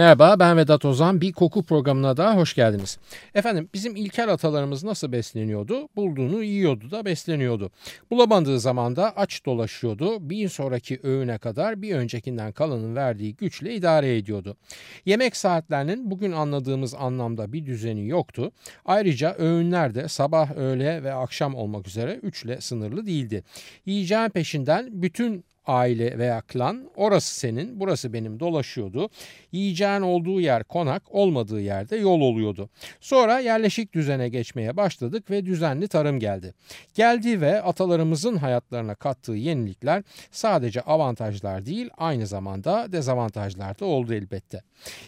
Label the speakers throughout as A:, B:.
A: Merhaba ben Vedat Ozan. Bir koku programına daha hoş geldiniz. Efendim bizim ilkel atalarımız nasıl besleniyordu? Bulduğunu yiyordu da besleniyordu. Bulamadığı zaman da aç dolaşıyordu. Bir sonraki öğüne kadar bir öncekinden kalanın verdiği güçle idare ediyordu. Yemek saatlerinin bugün anladığımız anlamda bir düzeni yoktu. Ayrıca öğünler de sabah, öğle ve akşam olmak üzere üçle sınırlı değildi. Yiyeceğin peşinden bütün aile veya klan orası senin burası benim dolaşıyordu. Yiyeceğin olduğu yer konak olmadığı yerde yol oluyordu. Sonra yerleşik düzene geçmeye başladık ve düzenli tarım geldi. Geldi ve atalarımızın hayatlarına kattığı yenilikler sadece avantajlar değil aynı zamanda dezavantajlar da oldu elbette.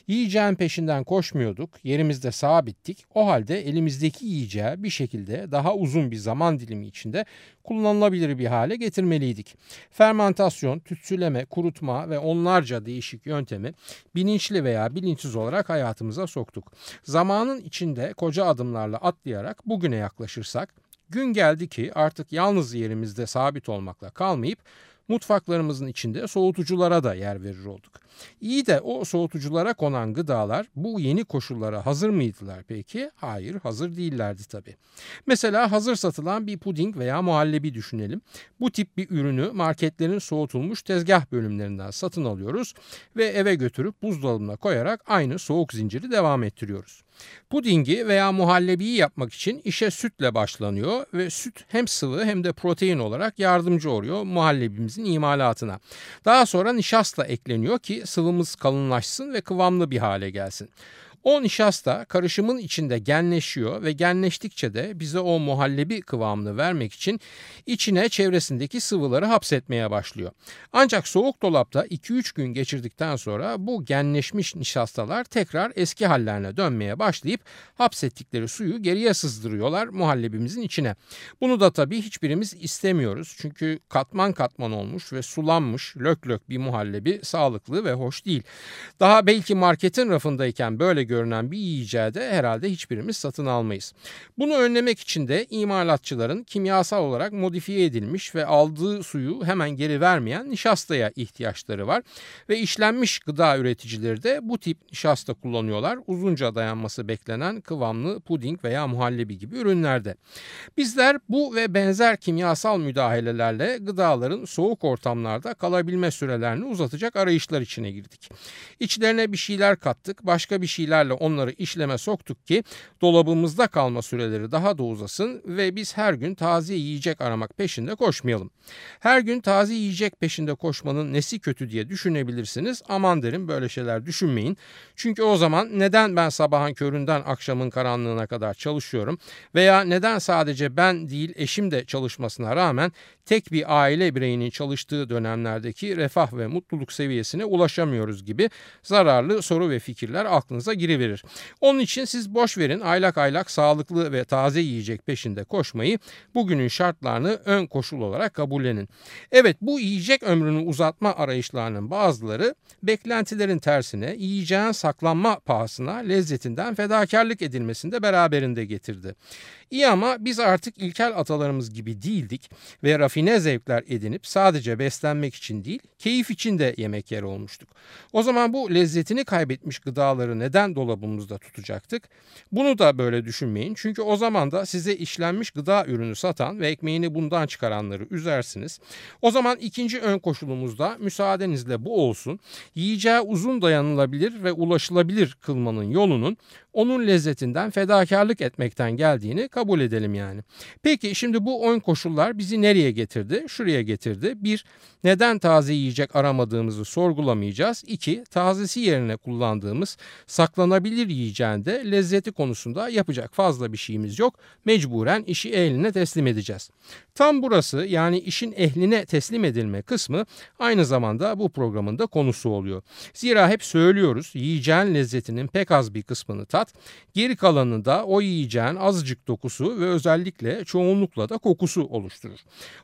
A: Yiyeceğin peşinden koşmuyorduk, yerimizde sabittik. O halde elimizdeki yiyeceği bir şekilde daha uzun bir zaman dilimi içinde kullanılabilir bir hale getirmeliydik. Fermentasyon, tütsüleme, kurutma ve onlarca değişik yöntemi bilinçli veya bilinçsiz olarak hayatımıza soktuk. Zamanın içinde koca adımlarla atlayarak bugüne yaklaşırsak gün geldi ki artık yalnız yerimizde sabit olmakla kalmayıp mutfaklarımızın içinde soğutuculara da yer verir olduk. İyi de o soğutuculara konan gıdalar bu yeni koşullara hazır mıydılar peki? Hayır hazır değillerdi tabii. Mesela hazır satılan bir puding veya muhallebi düşünelim. Bu tip bir ürünü marketlerin soğutulmuş tezgah bölümlerinden satın alıyoruz ve eve götürüp buzdolabına koyarak aynı soğuk zinciri devam ettiriyoruz. Pudingi veya muhallebiyi yapmak için işe sütle başlanıyor ve süt hem sıvı hem de protein olarak yardımcı oluyor muhallebimizin imalatına. Daha sonra nişasta ekleniyor ki sıvımız kalınlaşsın ve kıvamlı bir hale gelsin. O nişasta karışımın içinde genleşiyor ve genleştikçe de bize o muhallebi kıvamını vermek için içine çevresindeki sıvıları hapsetmeye başlıyor. Ancak soğuk dolapta 2-3 gün geçirdikten sonra bu genleşmiş nişastalar tekrar eski hallerine dönmeye başlayıp hapsettikleri suyu geriye sızdırıyorlar muhallebimizin içine. Bunu da tabii hiçbirimiz istemiyoruz. Çünkü katman katman olmuş ve sulanmış lök lök bir muhallebi sağlıklı ve hoş değil. Daha belki marketin rafındayken böyle görünen bir de herhalde hiçbirimiz satın almayız. Bunu önlemek için de imalatçıların kimyasal olarak modifiye edilmiş ve aldığı suyu hemen geri vermeyen nişastaya ihtiyaçları var. Ve işlenmiş gıda üreticileri de bu tip nişasta kullanıyorlar. Uzunca dayanması beklenen kıvamlı puding veya muhallebi gibi ürünlerde. Bizler bu ve benzer kimyasal müdahalelerle gıdaların soğuk ortamlarda kalabilme sürelerini uzatacak arayışlar içine girdik. İçlerine bir şeyler kattık, başka bir şeyler tekniklerle onları işleme soktuk ki dolabımızda kalma süreleri daha da uzasın ve biz her gün taze yiyecek aramak peşinde koşmayalım. Her gün taze yiyecek peşinde koşmanın nesi kötü diye düşünebilirsiniz. Aman derim böyle şeyler düşünmeyin. Çünkü o zaman neden ben sabahın köründen akşamın karanlığına kadar çalışıyorum veya neden sadece ben değil eşim de çalışmasına rağmen tek bir aile bireyinin çalıştığı dönemlerdeki refah ve mutluluk seviyesine ulaşamıyoruz gibi zararlı soru ve fikirler aklınıza giriverir. Onun için siz boş verin aylak aylak sağlıklı ve taze yiyecek peşinde koşmayı bugünün şartlarını ön koşul olarak kabullenin. Evet bu yiyecek ömrünü uzatma arayışlarının bazıları beklentilerin tersine yiyeceğin saklanma pahasına lezzetinden fedakarlık edilmesini de beraberinde getirdi. İyi ama biz artık ilkel atalarımız gibi değildik ve rafine zevkler edinip sadece beslenmek için değil, keyif için de yemek yeri olmuştuk. O zaman bu lezzetini kaybetmiş gıdaları neden dolabımızda tutacaktık? Bunu da böyle düşünmeyin çünkü o zaman da size işlenmiş gıda ürünü satan ve ekmeğini bundan çıkaranları üzersiniz. O zaman ikinci ön koşulumuzda müsaadenizle bu olsun. Yiyeceği uzun dayanılabilir ve ulaşılabilir kılmanın yolunun onun lezzetinden fedakarlık etmekten geldiğini kabul edelim yani. Peki şimdi bu oyun koşullar bizi nereye getirdi? Şuraya getirdi. Bir, neden taze yiyecek aramadığımızı sorgulamayacağız. İki, tazesi yerine kullandığımız saklanabilir yiyeceğinde lezzeti konusunda yapacak fazla bir şeyimiz yok. Mecburen işi eline teslim edeceğiz. Tam burası yani işin ehline teslim edilme kısmı aynı zamanda bu programın da konusu oluyor. Zira hep söylüyoruz yiyeceğin lezzetinin pek az bir kısmını tat tat, geri kalanını da o yiyeceğin azıcık dokusu ve özellikle çoğunlukla da kokusu oluşturur.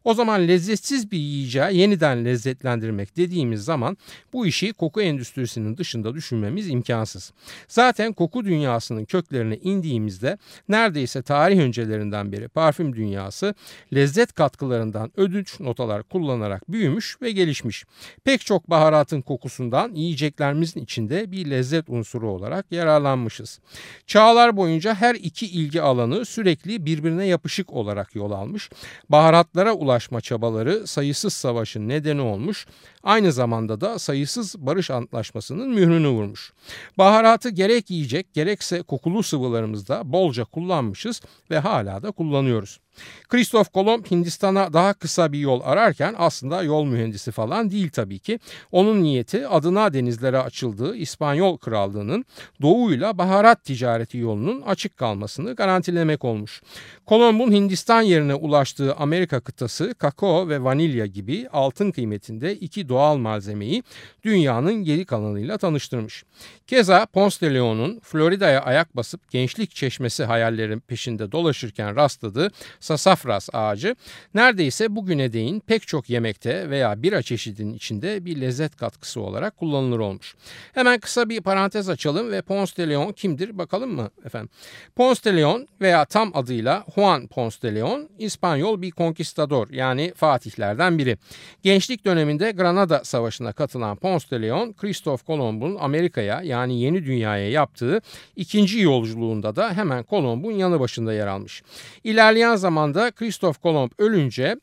A: O zaman lezzetsiz bir yiyeceği yeniden lezzetlendirmek dediğimiz zaman bu işi koku endüstrisinin dışında düşünmemiz imkansız. Zaten koku dünyasının köklerine indiğimizde neredeyse tarih öncelerinden beri parfüm dünyası lezzet katkılarından ödünç notalar kullanarak büyümüş ve gelişmiş. Pek çok baharatın kokusundan yiyeceklerimizin içinde bir lezzet unsuru olarak yararlanmışız. Çağlar boyunca her iki ilgi alanı sürekli birbirine yapışık olarak yol almış. Baharatlara ulaşma çabaları sayısız savaşın nedeni olmuş. Aynı zamanda da sayısız barış antlaşmasının mührünü vurmuş. Baharatı gerek yiyecek gerekse kokulu sıvılarımızda bolca kullanmışız ve hala da kullanıyoruz. Kristof Kolomb Hindistan'a daha kısa bir yol ararken aslında yol mühendisi falan değil tabii ki. Onun niyeti adına denizlere açıldığı İspanyol Krallığı'nın doğuyla baharat ticareti yolunun açık kalmasını garantilemek olmuş. Kolomb'un Hindistan yerine ulaştığı Amerika kıtası kakao ve vanilya gibi altın kıymetinde iki doğal malzemeyi dünyanın geri kalanıyla tanıştırmış. Keza Ponce de Leon'un Florida'ya ayak basıp gençlik çeşmesi hayallerin peşinde dolaşırken rastladığı sasafras ağacı neredeyse bugüne değin pek çok yemekte veya bira çeşidinin içinde bir lezzet katkısı olarak kullanılır olmuş. Hemen kısa bir parantez açalım ve Ponce de Leon kimdir bakalım mı efendim? Ponce de Leon veya tam adıyla Juan Ponce de Leon İspanyol bir konkistador yani fatihlerden biri. Gençlik döneminde Granada Savaşı'na katılan Ponce de Leon, Kristof Kolomb'un Amerika'ya yani yeni dünyaya yaptığı ikinci yolculuğunda da hemen Kolomb'un yanı başında yer almış. İlerleyen zamanda Kristof Kolomb ölünce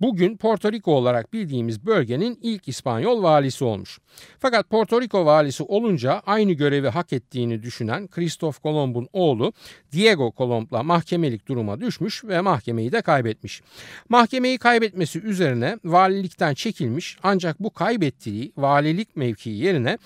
A: bugün Porto Rico olarak bildiğimiz bölgenin ilk İspanyol valisi olmuş. Fakat Porto Rico valisi olunca aynı görevi hak ettiğini düşünen Kristof Kolomb'un oğlu Diego Kolomb'la mahkemelik duruma düşmüş ve mahkemeyi de kaybetmiş. Mahkemeyi kaybetmesi üzerine valilikten çekilmiş ancak bu kaybettiği valilik mevkii yerine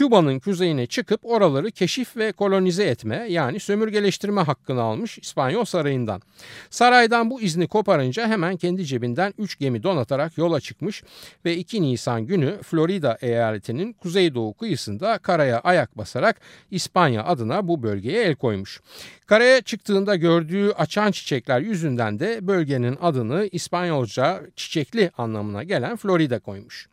A: Küba'nın kuzeyine çıkıp oraları keşif ve kolonize etme yani sömürgeleştirme hakkını almış İspanyol sarayından. Saraydan bu izni koparınca hemen kendi cebinden 3 gemi donatarak yola çıkmış ve 2 Nisan günü Florida eyaletinin kuzeydoğu kıyısında karaya ayak basarak İspanya adına bu bölgeye el koymuş. Karaya çıktığında gördüğü açan çiçekler yüzünden de bölgenin adını İspanyolca çiçekli anlamına gelen Florida koymuş.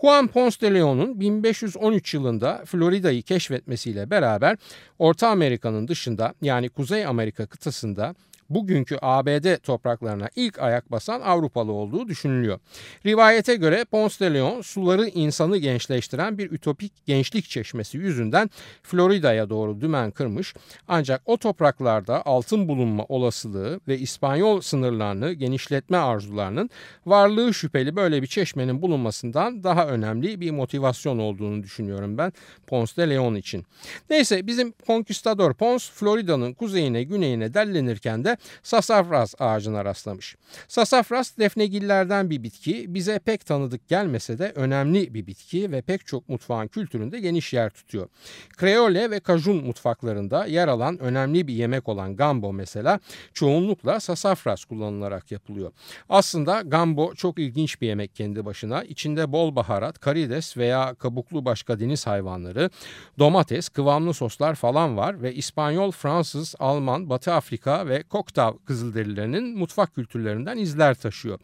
A: Juan Ponce de Leon'un 1513 yılında Florida'yı keşfetmesiyle beraber Orta Amerika'nın dışında yani Kuzey Amerika kıtasında bugünkü ABD topraklarına ilk ayak basan Avrupalı olduğu düşünülüyor. Rivayete göre Ponce de Leon suları insanı gençleştiren bir ütopik gençlik çeşmesi yüzünden Florida'ya doğru dümen kırmış ancak o topraklarda altın bulunma olasılığı ve İspanyol sınırlarını genişletme arzularının varlığı şüpheli böyle bir çeşmenin bulunmasından daha önemli bir motivasyon olduğunu düşünüyorum ben Ponce de Leon için. Neyse bizim Conquistador Ponce Florida'nın kuzeyine güneyine dellenirken de sasafras ağacına rastlamış. Sasafras defnegillerden bir bitki bize pek tanıdık gelmese de önemli bir bitki ve pek çok mutfağın kültüründe geniş yer tutuyor. Kreole ve Kajun mutfaklarında yer alan önemli bir yemek olan gambo mesela çoğunlukla sasafras kullanılarak yapılıyor. Aslında gambo çok ilginç bir yemek kendi başına. İçinde bol baharat, karides veya kabuklu başka deniz hayvanları, domates, kıvamlı soslar falan var ve İspanyol, Fransız, Alman, Batı Afrika ve Oktav Kızılderililerinin mutfak kültürlerinden izler taşıyor.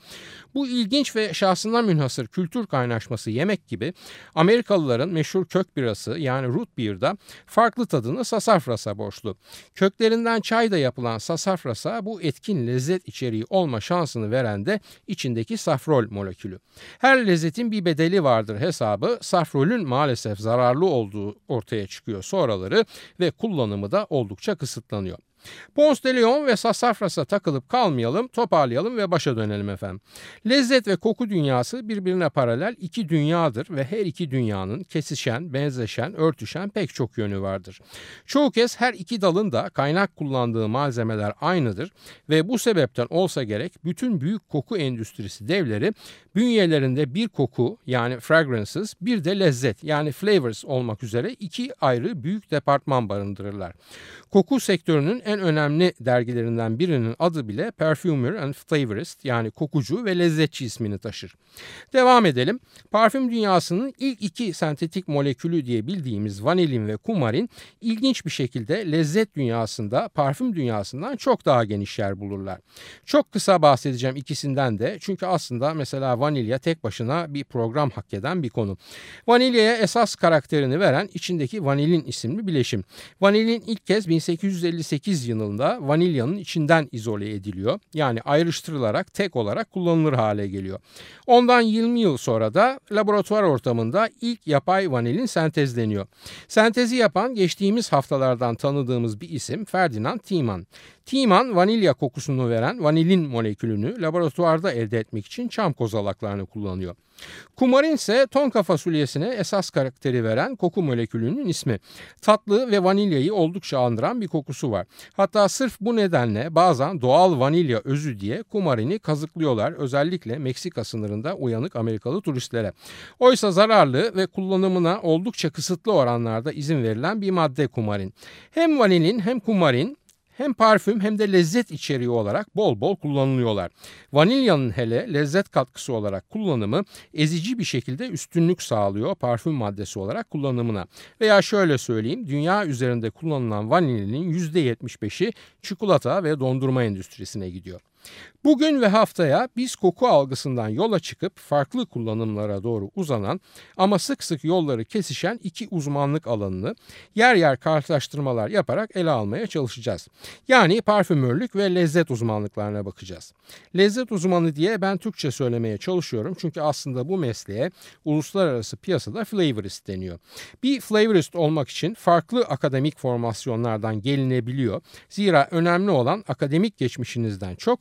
A: Bu ilginç ve şahsına münhasır kültür kaynaşması yemek gibi Amerikalıların meşhur kök birası yani root beer'da farklı tadını sasafrasa borçlu. Köklerinden çay da yapılan sasafrasa bu etkin lezzet içeriği olma şansını veren de içindeki safrol molekülü. Her lezzetin bir bedeli vardır hesabı safrolün maalesef zararlı olduğu ortaya çıkıyor sonraları ve kullanımı da oldukça kısıtlanıyor. Ponce de Leon ve Sassafras'a takılıp kalmayalım, toparlayalım ve başa dönelim efendim. Lezzet ve koku dünyası birbirine paralel iki dünyadır ve her iki dünyanın kesişen, benzeşen, örtüşen pek çok yönü vardır. Çoğu kez her iki dalın da kaynak kullandığı malzemeler aynıdır ve bu sebepten olsa gerek bütün büyük koku endüstrisi devleri bünyelerinde bir koku yani fragrances bir de lezzet yani flavors olmak üzere iki ayrı büyük departman barındırırlar. Koku sektörünün en önemli dergilerinden birinin adı bile Perfumer and Flavorist yani kokucu ve lezzetçi ismini taşır. Devam edelim. Parfüm dünyasının ilk iki sentetik molekülü diye bildiğimiz vanilin ve kumarin ilginç bir şekilde lezzet dünyasında parfüm dünyasından çok daha geniş yer bulurlar. Çok kısa bahsedeceğim ikisinden de çünkü aslında mesela vanilya tek başına bir program hak eden bir konu. Vanilyaya esas karakterini veren içindeki vanilin isimli bileşim. Vanilin ilk kez 1858 yılında vanilyanın içinden izole ediliyor. Yani ayrıştırılarak tek olarak kullanılır hale geliyor. Ondan 20 yıl sonra da laboratuvar ortamında ilk yapay vanilin sentezleniyor. Sentezi yapan geçtiğimiz haftalardan tanıdığımız bir isim Ferdinand Tiemann. Tiemann vanilya kokusunu veren vanilin molekülünü laboratuvarda elde etmek için çam kozalaklarını kullanıyor. Kumarin ise tonka fasulyesine esas karakteri veren koku molekülünün ismi. Tatlı ve vanilyayı oldukça andıran bir kokusu var. Hatta sırf bu nedenle bazen doğal vanilya özü diye kumarini kazıklıyorlar özellikle Meksika sınırında uyanık Amerikalı turistlere. Oysa zararlı ve kullanımına oldukça kısıtlı oranlarda izin verilen bir madde kumarin. Hem vanilin hem kumarin hem parfüm hem de lezzet içeriği olarak bol bol kullanılıyorlar. Vanilyanın hele lezzet katkısı olarak kullanımı ezici bir şekilde üstünlük sağlıyor parfüm maddesi olarak kullanımına. Veya şöyle söyleyeyim dünya üzerinde kullanılan vanilinin %75'i çikolata ve dondurma endüstrisine gidiyor. Bugün ve haftaya biz koku algısından yola çıkıp farklı kullanımlara doğru uzanan ama sık sık yolları kesişen iki uzmanlık alanını yer yer karşılaştırmalar yaparak ele almaya çalışacağız. Yani parfümörlük ve lezzet uzmanlıklarına bakacağız. Lezzet uzmanı diye ben Türkçe söylemeye çalışıyorum çünkü aslında bu mesleğe uluslararası piyasada flavorist deniyor. Bir flavorist olmak için farklı akademik formasyonlardan gelinebiliyor. Zira önemli olan akademik geçmişinizden çok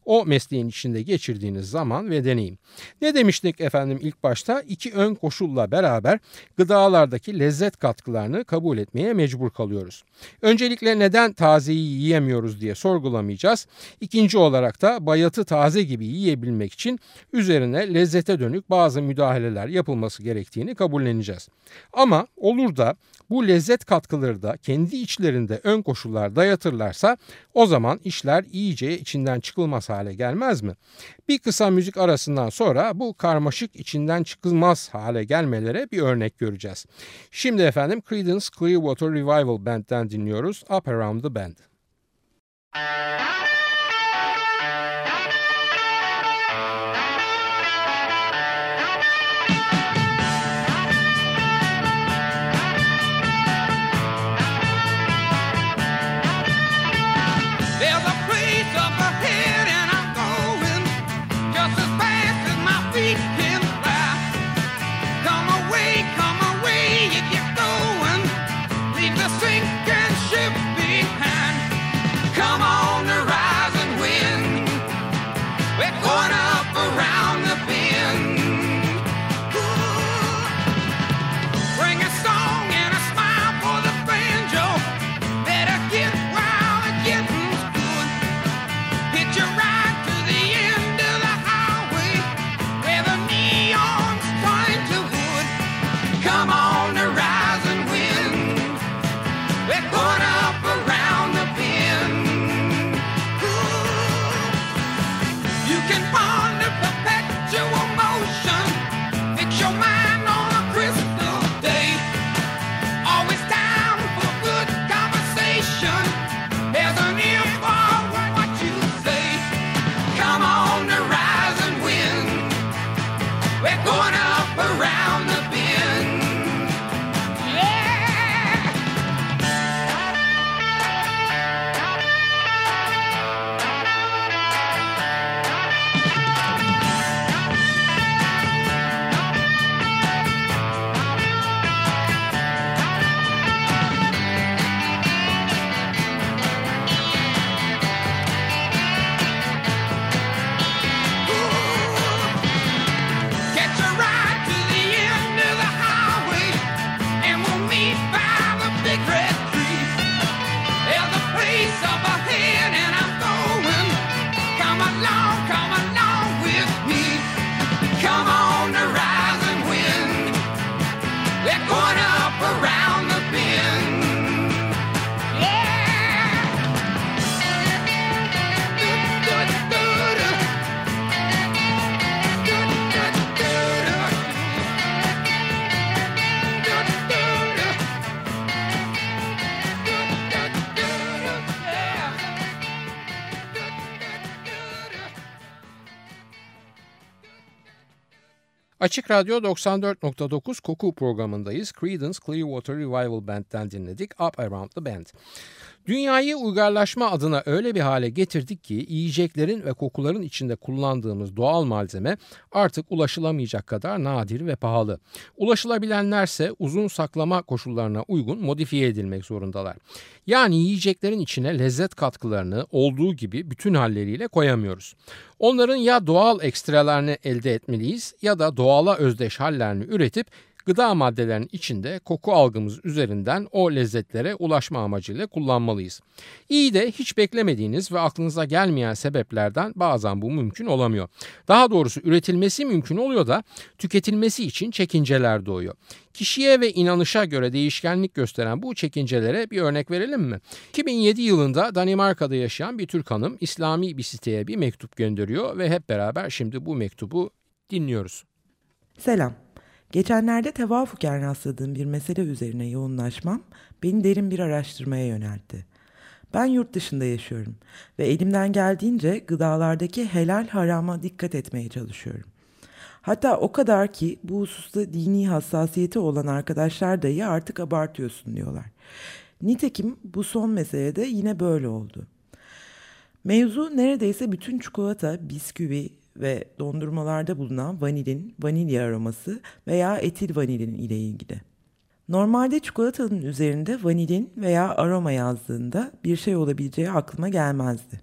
A: o mesleğin içinde geçirdiğiniz zaman ve deneyim. Ne demiştik efendim ilk başta? İki ön koşulla beraber gıdalardaki lezzet katkılarını kabul etmeye mecbur kalıyoruz. Öncelikle neden tazeyi yiyemiyoruz diye sorgulamayacağız. İkinci olarak da bayatı taze gibi yiyebilmek için üzerine lezzete dönük bazı müdahaleler yapılması gerektiğini kabulleneceğiz. Ama olur da bu lezzet katkıları da kendi içlerinde ön koşullar dayatırlarsa o zaman işler iyice içinden çıkılmaz hale gelmez mi? Bir kısa müzik arasından sonra bu karmaşık içinden çıkılmaz hale gelmelere bir örnek göreceğiz. Şimdi efendim Creedence Clearwater Revival Band'den dinliyoruz Up Around the Bend.
B: sinking
A: Açık Radyo 94.9 Koku programındayız. Creedence Clearwater Revival Band'den dinledik Up Around the Bend. Dünyayı uygarlaşma adına öyle bir hale getirdik ki yiyeceklerin ve kokuların içinde kullandığımız doğal malzeme artık ulaşılamayacak kadar nadir ve pahalı. Ulaşılabilenlerse uzun saklama koşullarına uygun modifiye edilmek zorundalar. Yani yiyeceklerin içine lezzet katkılarını olduğu gibi bütün halleriyle koyamıyoruz. Onların ya doğal ekstralarını elde etmeliyiz ya da doğala özdeş hallerini üretip gıda maddelerinin içinde koku algımız üzerinden o lezzetlere ulaşma amacıyla kullanmalıyız. İyi de hiç beklemediğiniz ve aklınıza gelmeyen sebeplerden bazen bu mümkün olamıyor. Daha doğrusu üretilmesi mümkün oluyor da tüketilmesi için çekinceler doğuyor. Kişiye ve inanışa göre değişkenlik gösteren bu çekincelere bir örnek verelim mi? 2007 yılında Danimarka'da yaşayan bir Türk hanım İslami bir siteye bir mektup gönderiyor ve hep beraber şimdi bu mektubu dinliyoruz.
B: Selam. Geçenlerde tevafuken rastladığım bir mesele üzerine yoğunlaşmam beni derin bir araştırmaya yöneltti. Ben yurt dışında yaşıyorum ve elimden geldiğince gıdalardaki helal harama dikkat etmeye çalışıyorum. Hatta o kadar ki bu hususta dini hassasiyeti olan arkadaşlar dahi artık abartıyorsun diyorlar. Nitekim bu son meselede yine böyle oldu. Mevzu neredeyse bütün çikolata, bisküvi, ve dondurmalarda bulunan vanilin, vanilya aroması veya etil vanilin ile ilgili. Normalde çikolatanın üzerinde vanilin veya aroma yazdığında bir şey olabileceği aklıma gelmezdi.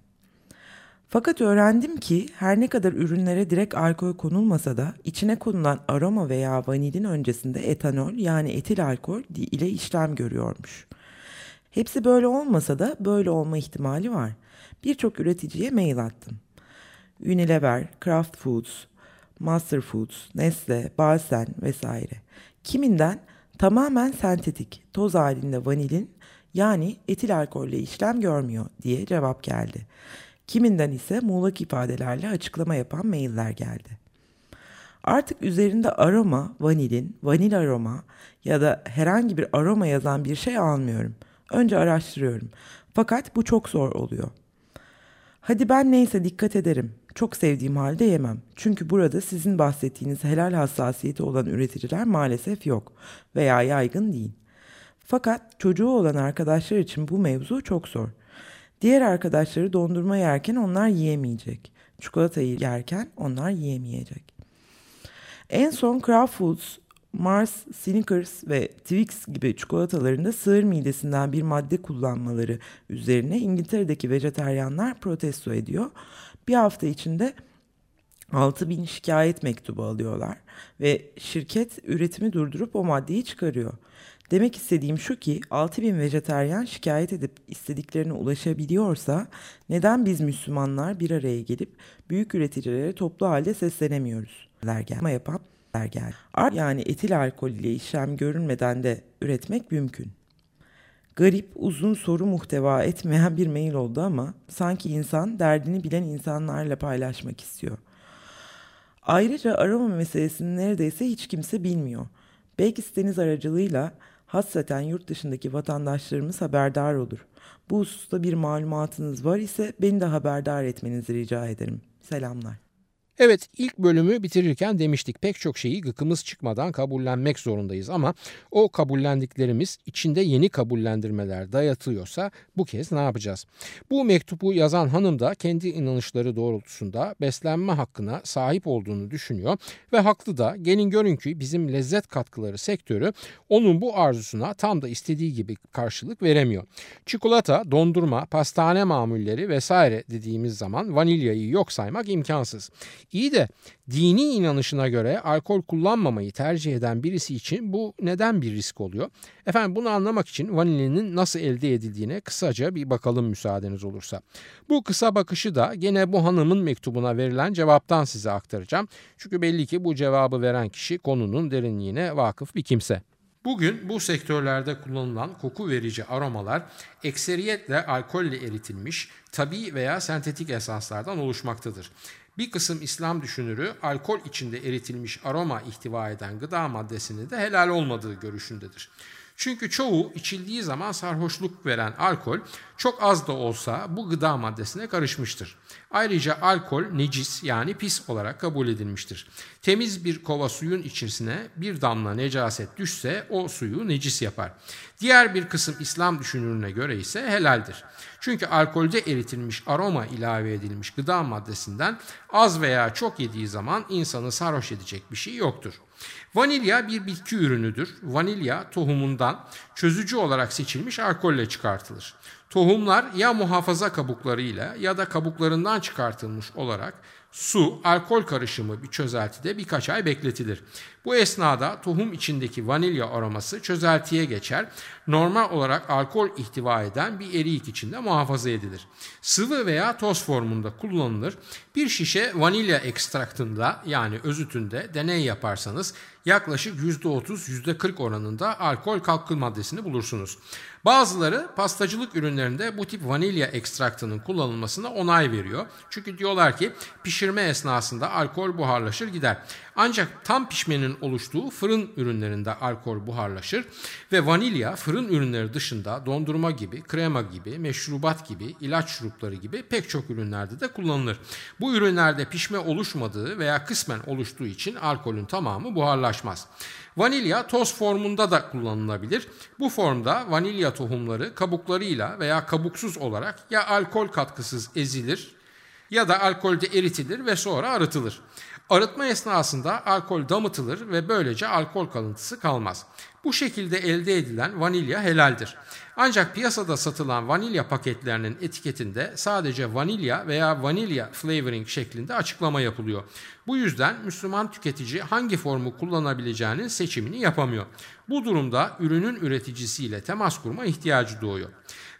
B: Fakat öğrendim ki her ne kadar ürünlere direkt alkol konulmasa da içine konulan aroma veya vanilin öncesinde etanol yani etil alkol ile işlem görüyormuş. Hepsi böyle olmasa da böyle olma ihtimali var. Birçok üreticiye mail attım. Unilever, Kraft Foods, Master Foods, Nestle, Balsen vesaire. Kiminden tamamen sentetik, toz halinde vanilin yani etil alkolle işlem görmüyor diye cevap geldi. Kiminden ise muğlak ifadelerle açıklama yapan mailler geldi. Artık üzerinde aroma, vanilin, vanil aroma ya da herhangi bir aroma yazan bir şey almıyorum. Önce araştırıyorum. Fakat bu çok zor oluyor. Hadi ben neyse dikkat ederim. Çok sevdiğim halde yemem. Çünkü burada sizin bahsettiğiniz helal hassasiyeti olan üreticiler maalesef yok veya yaygın değil. Fakat çocuğu olan arkadaşlar için bu mevzu çok zor. Diğer arkadaşları dondurma yerken onlar yiyemeyecek. Çikolatayı yerken onlar yiyemeyecek. En son Kraft Foods, Mars, Snickers ve Twix gibi çikolatalarında sığır midesinden bir madde kullanmaları üzerine İngiltere'deki vejeteryanlar protesto ediyor bir hafta içinde 6 bin şikayet mektubu alıyorlar ve şirket üretimi durdurup o maddeyi çıkarıyor. Demek istediğim şu ki 6 bin vejeteryan şikayet edip istediklerine ulaşabiliyorsa neden biz Müslümanlar bir araya gelip büyük üreticilere toplu halde seslenemiyoruz? Ama yapan gel. Yani etil alkol ile işlem görünmeden de üretmek mümkün. Garip, uzun soru muhteva etmeyen bir mail oldu ama sanki insan derdini bilen insanlarla paylaşmak istiyor. Ayrıca arama meselesini neredeyse hiç kimse bilmiyor. Belki siteniz aracılığıyla hasreten yurt dışındaki vatandaşlarımız haberdar olur. Bu hususta bir malumatınız var ise beni de haberdar etmenizi rica ederim. Selamlar.
A: Evet ilk bölümü bitirirken demiştik pek çok şeyi gıkımız çıkmadan kabullenmek zorundayız ama o kabullendiklerimiz içinde yeni kabullendirmeler dayatıyorsa bu kez ne yapacağız? Bu mektubu yazan hanım da kendi inanışları doğrultusunda beslenme hakkına sahip olduğunu düşünüyor ve haklı da gelin görün ki bizim lezzet katkıları sektörü onun bu arzusuna tam da istediği gibi karşılık veremiyor. Çikolata, dondurma, pastane mamulleri vesaire dediğimiz zaman vanilyayı yok saymak imkansız. İyi de dini inanışına göre alkol kullanmamayı tercih eden birisi için bu neden bir risk oluyor? Efendim bunu anlamak için vanilinin nasıl elde edildiğine kısaca bir bakalım müsaadeniz olursa. Bu kısa bakışı da gene bu hanımın mektubuna verilen cevaptan size aktaracağım. Çünkü belli ki bu cevabı veren kişi konunun derinliğine vakıf bir kimse. Bugün bu sektörlerde kullanılan koku verici aromalar ekseriyetle alkolle eritilmiş tabi veya sentetik esanslardan oluşmaktadır. Bir kısım İslam düşünürü alkol içinde eritilmiş aroma ihtiva eden gıda maddesinin de helal olmadığı görüşündedir. Çünkü çoğu içildiği zaman sarhoşluk veren alkol çok az da olsa bu gıda maddesine karışmıştır. Ayrıca alkol necis yani pis olarak kabul edilmiştir. Temiz bir kova suyun içerisine bir damla necaset düşse o suyu necis yapar. Diğer bir kısım İslam düşünürüne göre ise helaldir. Çünkü alkolde eritilmiş aroma ilave edilmiş gıda maddesinden az veya çok yediği zaman insanı sarhoş edecek bir şey yoktur. Vanilya bir bitki ürünüdür. Vanilya tohumundan çözücü olarak seçilmiş alkolle çıkartılır. Tohumlar ya muhafaza kabuklarıyla ya da kabuklarından çıkartılmış olarak su, alkol karışımı bir çözeltide birkaç ay bekletilir. Bu esnada tohum içindeki vanilya aroması çözeltiye geçer. Normal olarak alkol ihtiva eden bir eriyik içinde muhafaza edilir. Sıvı veya toz formunda kullanılır. Bir şişe vanilya ekstraktında yani özütünde deney yaparsanız yaklaşık %30 %40 oranında alkol katkı maddesini bulursunuz. Bazıları pastacılık ürünlerinde bu tip vanilya ekstraktının kullanılmasına onay veriyor. Çünkü diyorlar ki pişirme esnasında alkol buharlaşır gider. Ancak tam pişmenin oluştuğu fırın ürünlerinde alkol buharlaşır ve vanilya fırın ürünleri dışında dondurma gibi, krema gibi, meşrubat gibi, ilaç şurupları gibi pek çok ürünlerde de kullanılır. Bu ürünlerde pişme oluşmadığı veya kısmen oluştuğu için alkolün tamamı buharlaşmaz. Vanilya toz formunda da kullanılabilir. Bu formda vanilya tohumları kabuklarıyla veya kabuksuz olarak ya alkol katkısız ezilir ya da alkolde eritilir ve sonra arıtılır. Arıtma esnasında alkol damıtılır ve böylece alkol kalıntısı kalmaz. Bu şekilde elde edilen vanilya helaldir. Ancak piyasada satılan vanilya paketlerinin etiketinde sadece vanilya veya vanilya flavoring şeklinde açıklama yapılıyor. Bu yüzden Müslüman tüketici hangi formu kullanabileceğinin seçimini yapamıyor. Bu durumda ürünün üreticisiyle temas kurma ihtiyacı doğuyor.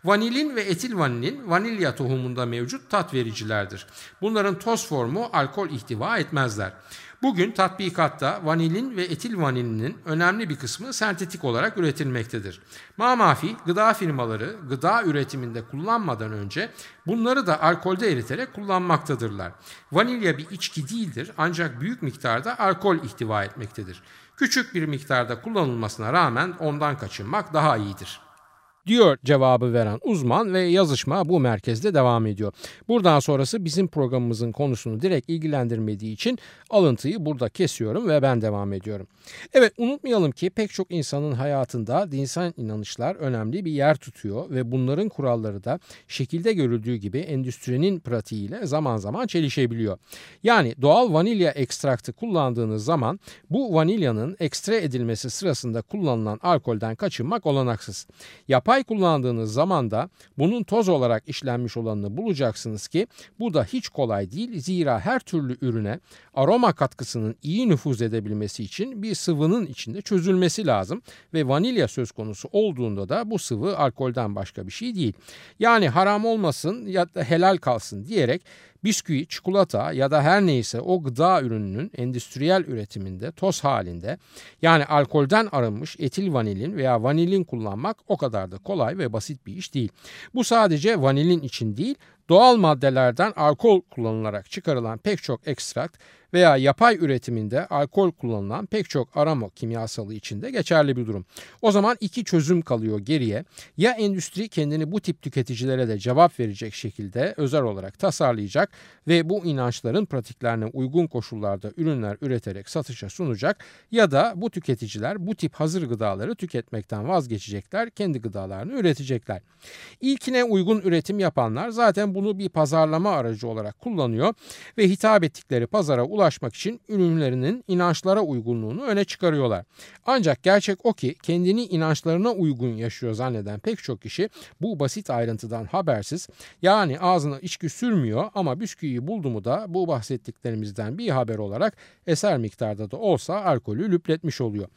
A: Vanilin ve etil vanilin vanilya tohumunda mevcut tat vericilerdir. Bunların toz formu alkol ihtiva etmezler. Bugün tatbikatta vanilin ve etil vanilinin önemli bir kısmı sentetik olarak üretilmektedir. Mamafi gıda firmaları gıda üretiminde kullanmadan önce bunları da alkolde eriterek kullanmaktadırlar. Vanilya bir içki değildir ancak büyük miktarda alkol ihtiva etmektedir. Küçük bir miktarda kullanılmasına rağmen ondan kaçınmak daha iyidir diyor cevabı veren uzman ve yazışma bu merkezde devam ediyor. Buradan sonrası bizim programımızın konusunu direkt ilgilendirmediği için alıntıyı burada kesiyorum ve ben devam ediyorum. Evet unutmayalım ki pek çok insanın hayatında dinsel inanışlar önemli bir yer tutuyor ve bunların kuralları da şekilde görüldüğü gibi endüstrinin pratiğiyle zaman zaman çelişebiliyor. Yani doğal vanilya ekstraktı kullandığınız zaman bu vanilyanın ekstre edilmesi sırasında kullanılan alkolden kaçınmak olanaksız. Yapay Yay kullandığınız zaman da bunun toz olarak işlenmiş olanını bulacaksınız ki bu da hiç kolay değil. Zira her türlü ürüne aroma katkısının iyi nüfuz edebilmesi için bir sıvının içinde çözülmesi lazım ve vanilya söz konusu olduğunda da bu sıvı alkolden başka bir şey değil. Yani haram olmasın ya da helal kalsın diyerek bisküvi, çikolata ya da her neyse o gıda ürününün endüstriyel üretiminde toz halinde yani alkolden arınmış etil vanilin veya vanilin kullanmak o kadar da kolay ve basit bir iş değil. Bu sadece vanilin için değil doğal maddelerden alkol kullanılarak çıkarılan pek çok ekstrakt veya yapay üretiminde alkol kullanılan pek çok aroma kimyasalı içinde geçerli bir durum. O zaman iki çözüm kalıyor geriye. Ya endüstri kendini bu tip tüketicilere de cevap verecek şekilde özel olarak tasarlayacak ve bu inançların pratiklerine uygun koşullarda ürünler üreterek satışa sunacak ya da bu tüketiciler bu tip hazır gıdaları tüketmekten vazgeçecekler, kendi gıdalarını üretecekler. İlkine uygun üretim yapanlar zaten bunu bir pazarlama aracı olarak kullanıyor ve hitap ettikleri pazara ulaşmak için ürünlerinin inançlara uygunluğunu öne çıkarıyorlar. Ancak gerçek o ki kendini inançlarına uygun yaşıyor zanneden pek çok kişi bu basit ayrıntıdan habersiz yani ağzına içki sürmüyor ama bisküviyi buldu mu da bu bahsettiklerimizden bir haber olarak eser miktarda da olsa alkolü lüpletmiş oluyor.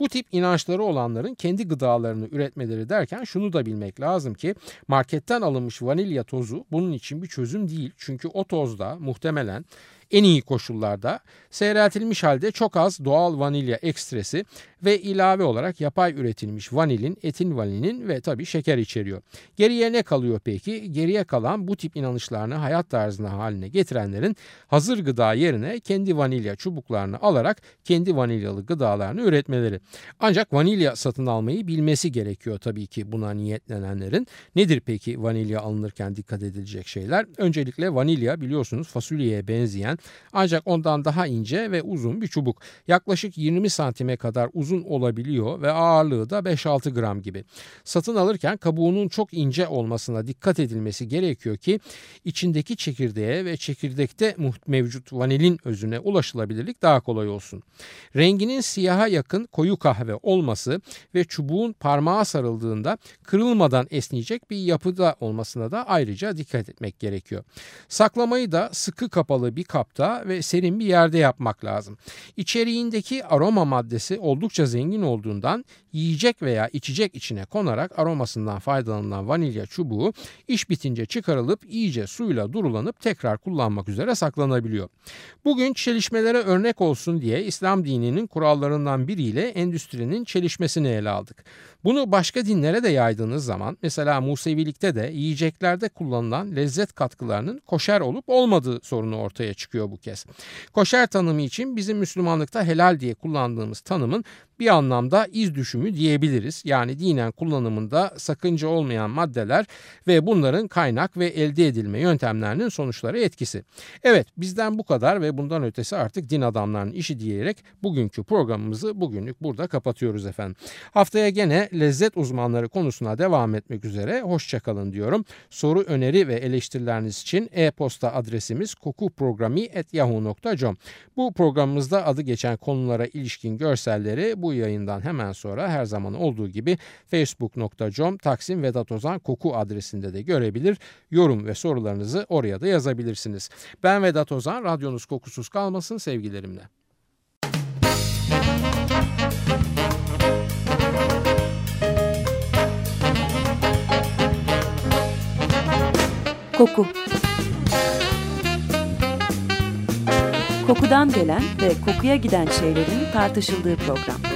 A: Bu tip inançları olanların kendi gıdalarını üretmeleri derken şunu da bilmek lazım ki marketten alınmış vanilya tozu bunun için bir çözüm değil. Çünkü o tozda muhtemelen En iyi koşullarda seyreltilmiş halde çok az doğal vanilya ekstresi ve ilave olarak yapay üretilmiş vanilin, etin vanilin ve tabii şeker içeriyor. Geriye ne kalıyor peki? Geriye kalan bu tip inanışlarını hayat tarzına haline getirenlerin hazır gıda yerine kendi vanilya çubuklarını alarak kendi vanilyalı gıdalarını üretmeleri. Ancak vanilya satın almayı bilmesi gerekiyor tabii ki buna niyetlenenlerin. Nedir peki vanilya alınırken dikkat edilecek şeyler? Öncelikle vanilya biliyorsunuz fasulyeye benzeyen ancak ondan daha ince ve uzun bir çubuk. Yaklaşık 20 santime kadar uzun olabiliyor ve ağırlığı da 5-6 gram gibi. Satın alırken kabuğunun çok ince olmasına dikkat edilmesi gerekiyor ki içindeki çekirdeğe ve çekirdekte mevcut vanilin özüne ulaşılabilirlik daha kolay olsun. Renginin siyaha yakın koyu kahve olması ve çubuğun parmağa sarıldığında kırılmadan esneyecek bir yapıda olmasına da ayrıca dikkat etmek gerekiyor. Saklamayı da sıkı kapalı bir kapta ve serin bir yerde yapmak lazım. İçeriğindeki aroma maddesi oldukça zengin olduğundan yiyecek veya içecek içine konarak aromasından faydalanılan vanilya çubuğu iş bitince çıkarılıp iyice suyla durulanıp tekrar kullanmak üzere saklanabiliyor. Bugün çelişmelere örnek olsun diye İslam dininin kurallarından biriyle endüstrinin çelişmesini ele aldık. Bunu başka dinlere de yaydığınız zaman mesela Musevilikte de yiyeceklerde kullanılan lezzet katkılarının koşer olup olmadığı sorunu ortaya çıkıyor bu kez. Koşer tanımı için bizim Müslümanlıkta helal diye kullandığımız tanımın bir anlamda iz düşümü diyebiliriz. Yani dinen kullanımında sakınca olmayan maddeler ve bunların kaynak ve elde edilme yöntemlerinin sonuçları etkisi. Evet bizden bu kadar ve bundan ötesi artık din adamlarının işi diyerek bugünkü programımızı bugünlük burada kapatıyoruz efendim. Haftaya gene lezzet uzmanları konusuna devam etmek üzere hoşçakalın diyorum. Soru, öneri ve eleştirileriniz için e-posta adresimiz kokuprogrami.yahoo.com Bu programımızda adı geçen konulara ilişkin görselleri bu yayından hemen sonra her zaman olduğu gibi facebook.com Taksim Vedat Ozan Koku adresinde de görebilir. Yorum ve sorularınızı oraya da yazabilirsiniz. Ben Vedat Ozan, radyonuz kokusuz kalmasın sevgilerimle.
C: Koku Kokudan gelen ve kokuya giden şeylerin tartışıldığı program.